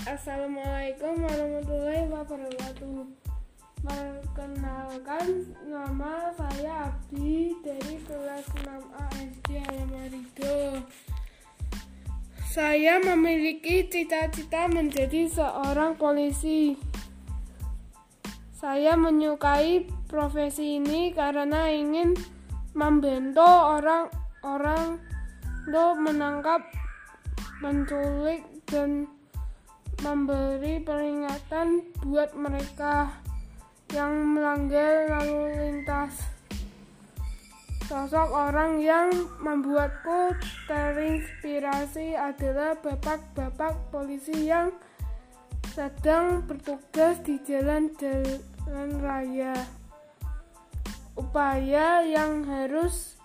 Assalamualaikum warahmatullahi wabarakatuh. Perkenalkan nama saya Abdi dari kelas 6A SD Alamarido. Saya memiliki cita-cita menjadi seorang polisi. Saya menyukai profesi ini karena ingin membantu orang-orang untuk menangkap menculik dan memberi peringatan buat mereka yang melanggar lalu lintas. Sosok orang yang membuatku terinspirasi adalah bapak-bapak polisi yang sedang bertugas di jalan-jalan raya. Upaya yang harus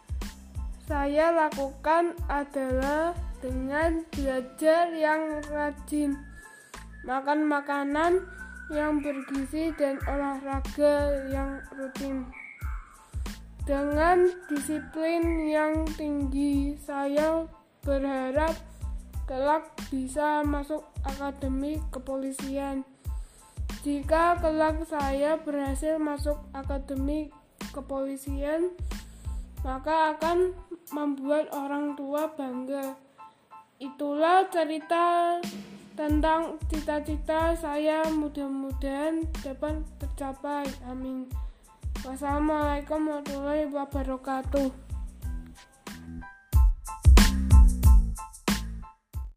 saya lakukan adalah dengan belajar yang rajin, makan makanan yang bergizi dan olahraga yang rutin. Dengan disiplin yang tinggi, saya berharap kelak bisa masuk akademi kepolisian. Jika kelak saya berhasil masuk akademi kepolisian, maka akan membuat orang tua bangga. Itulah cerita tentang cita-cita saya mudah-mudahan dapat tercapai. Amin. Wassalamualaikum warahmatullahi wabarakatuh.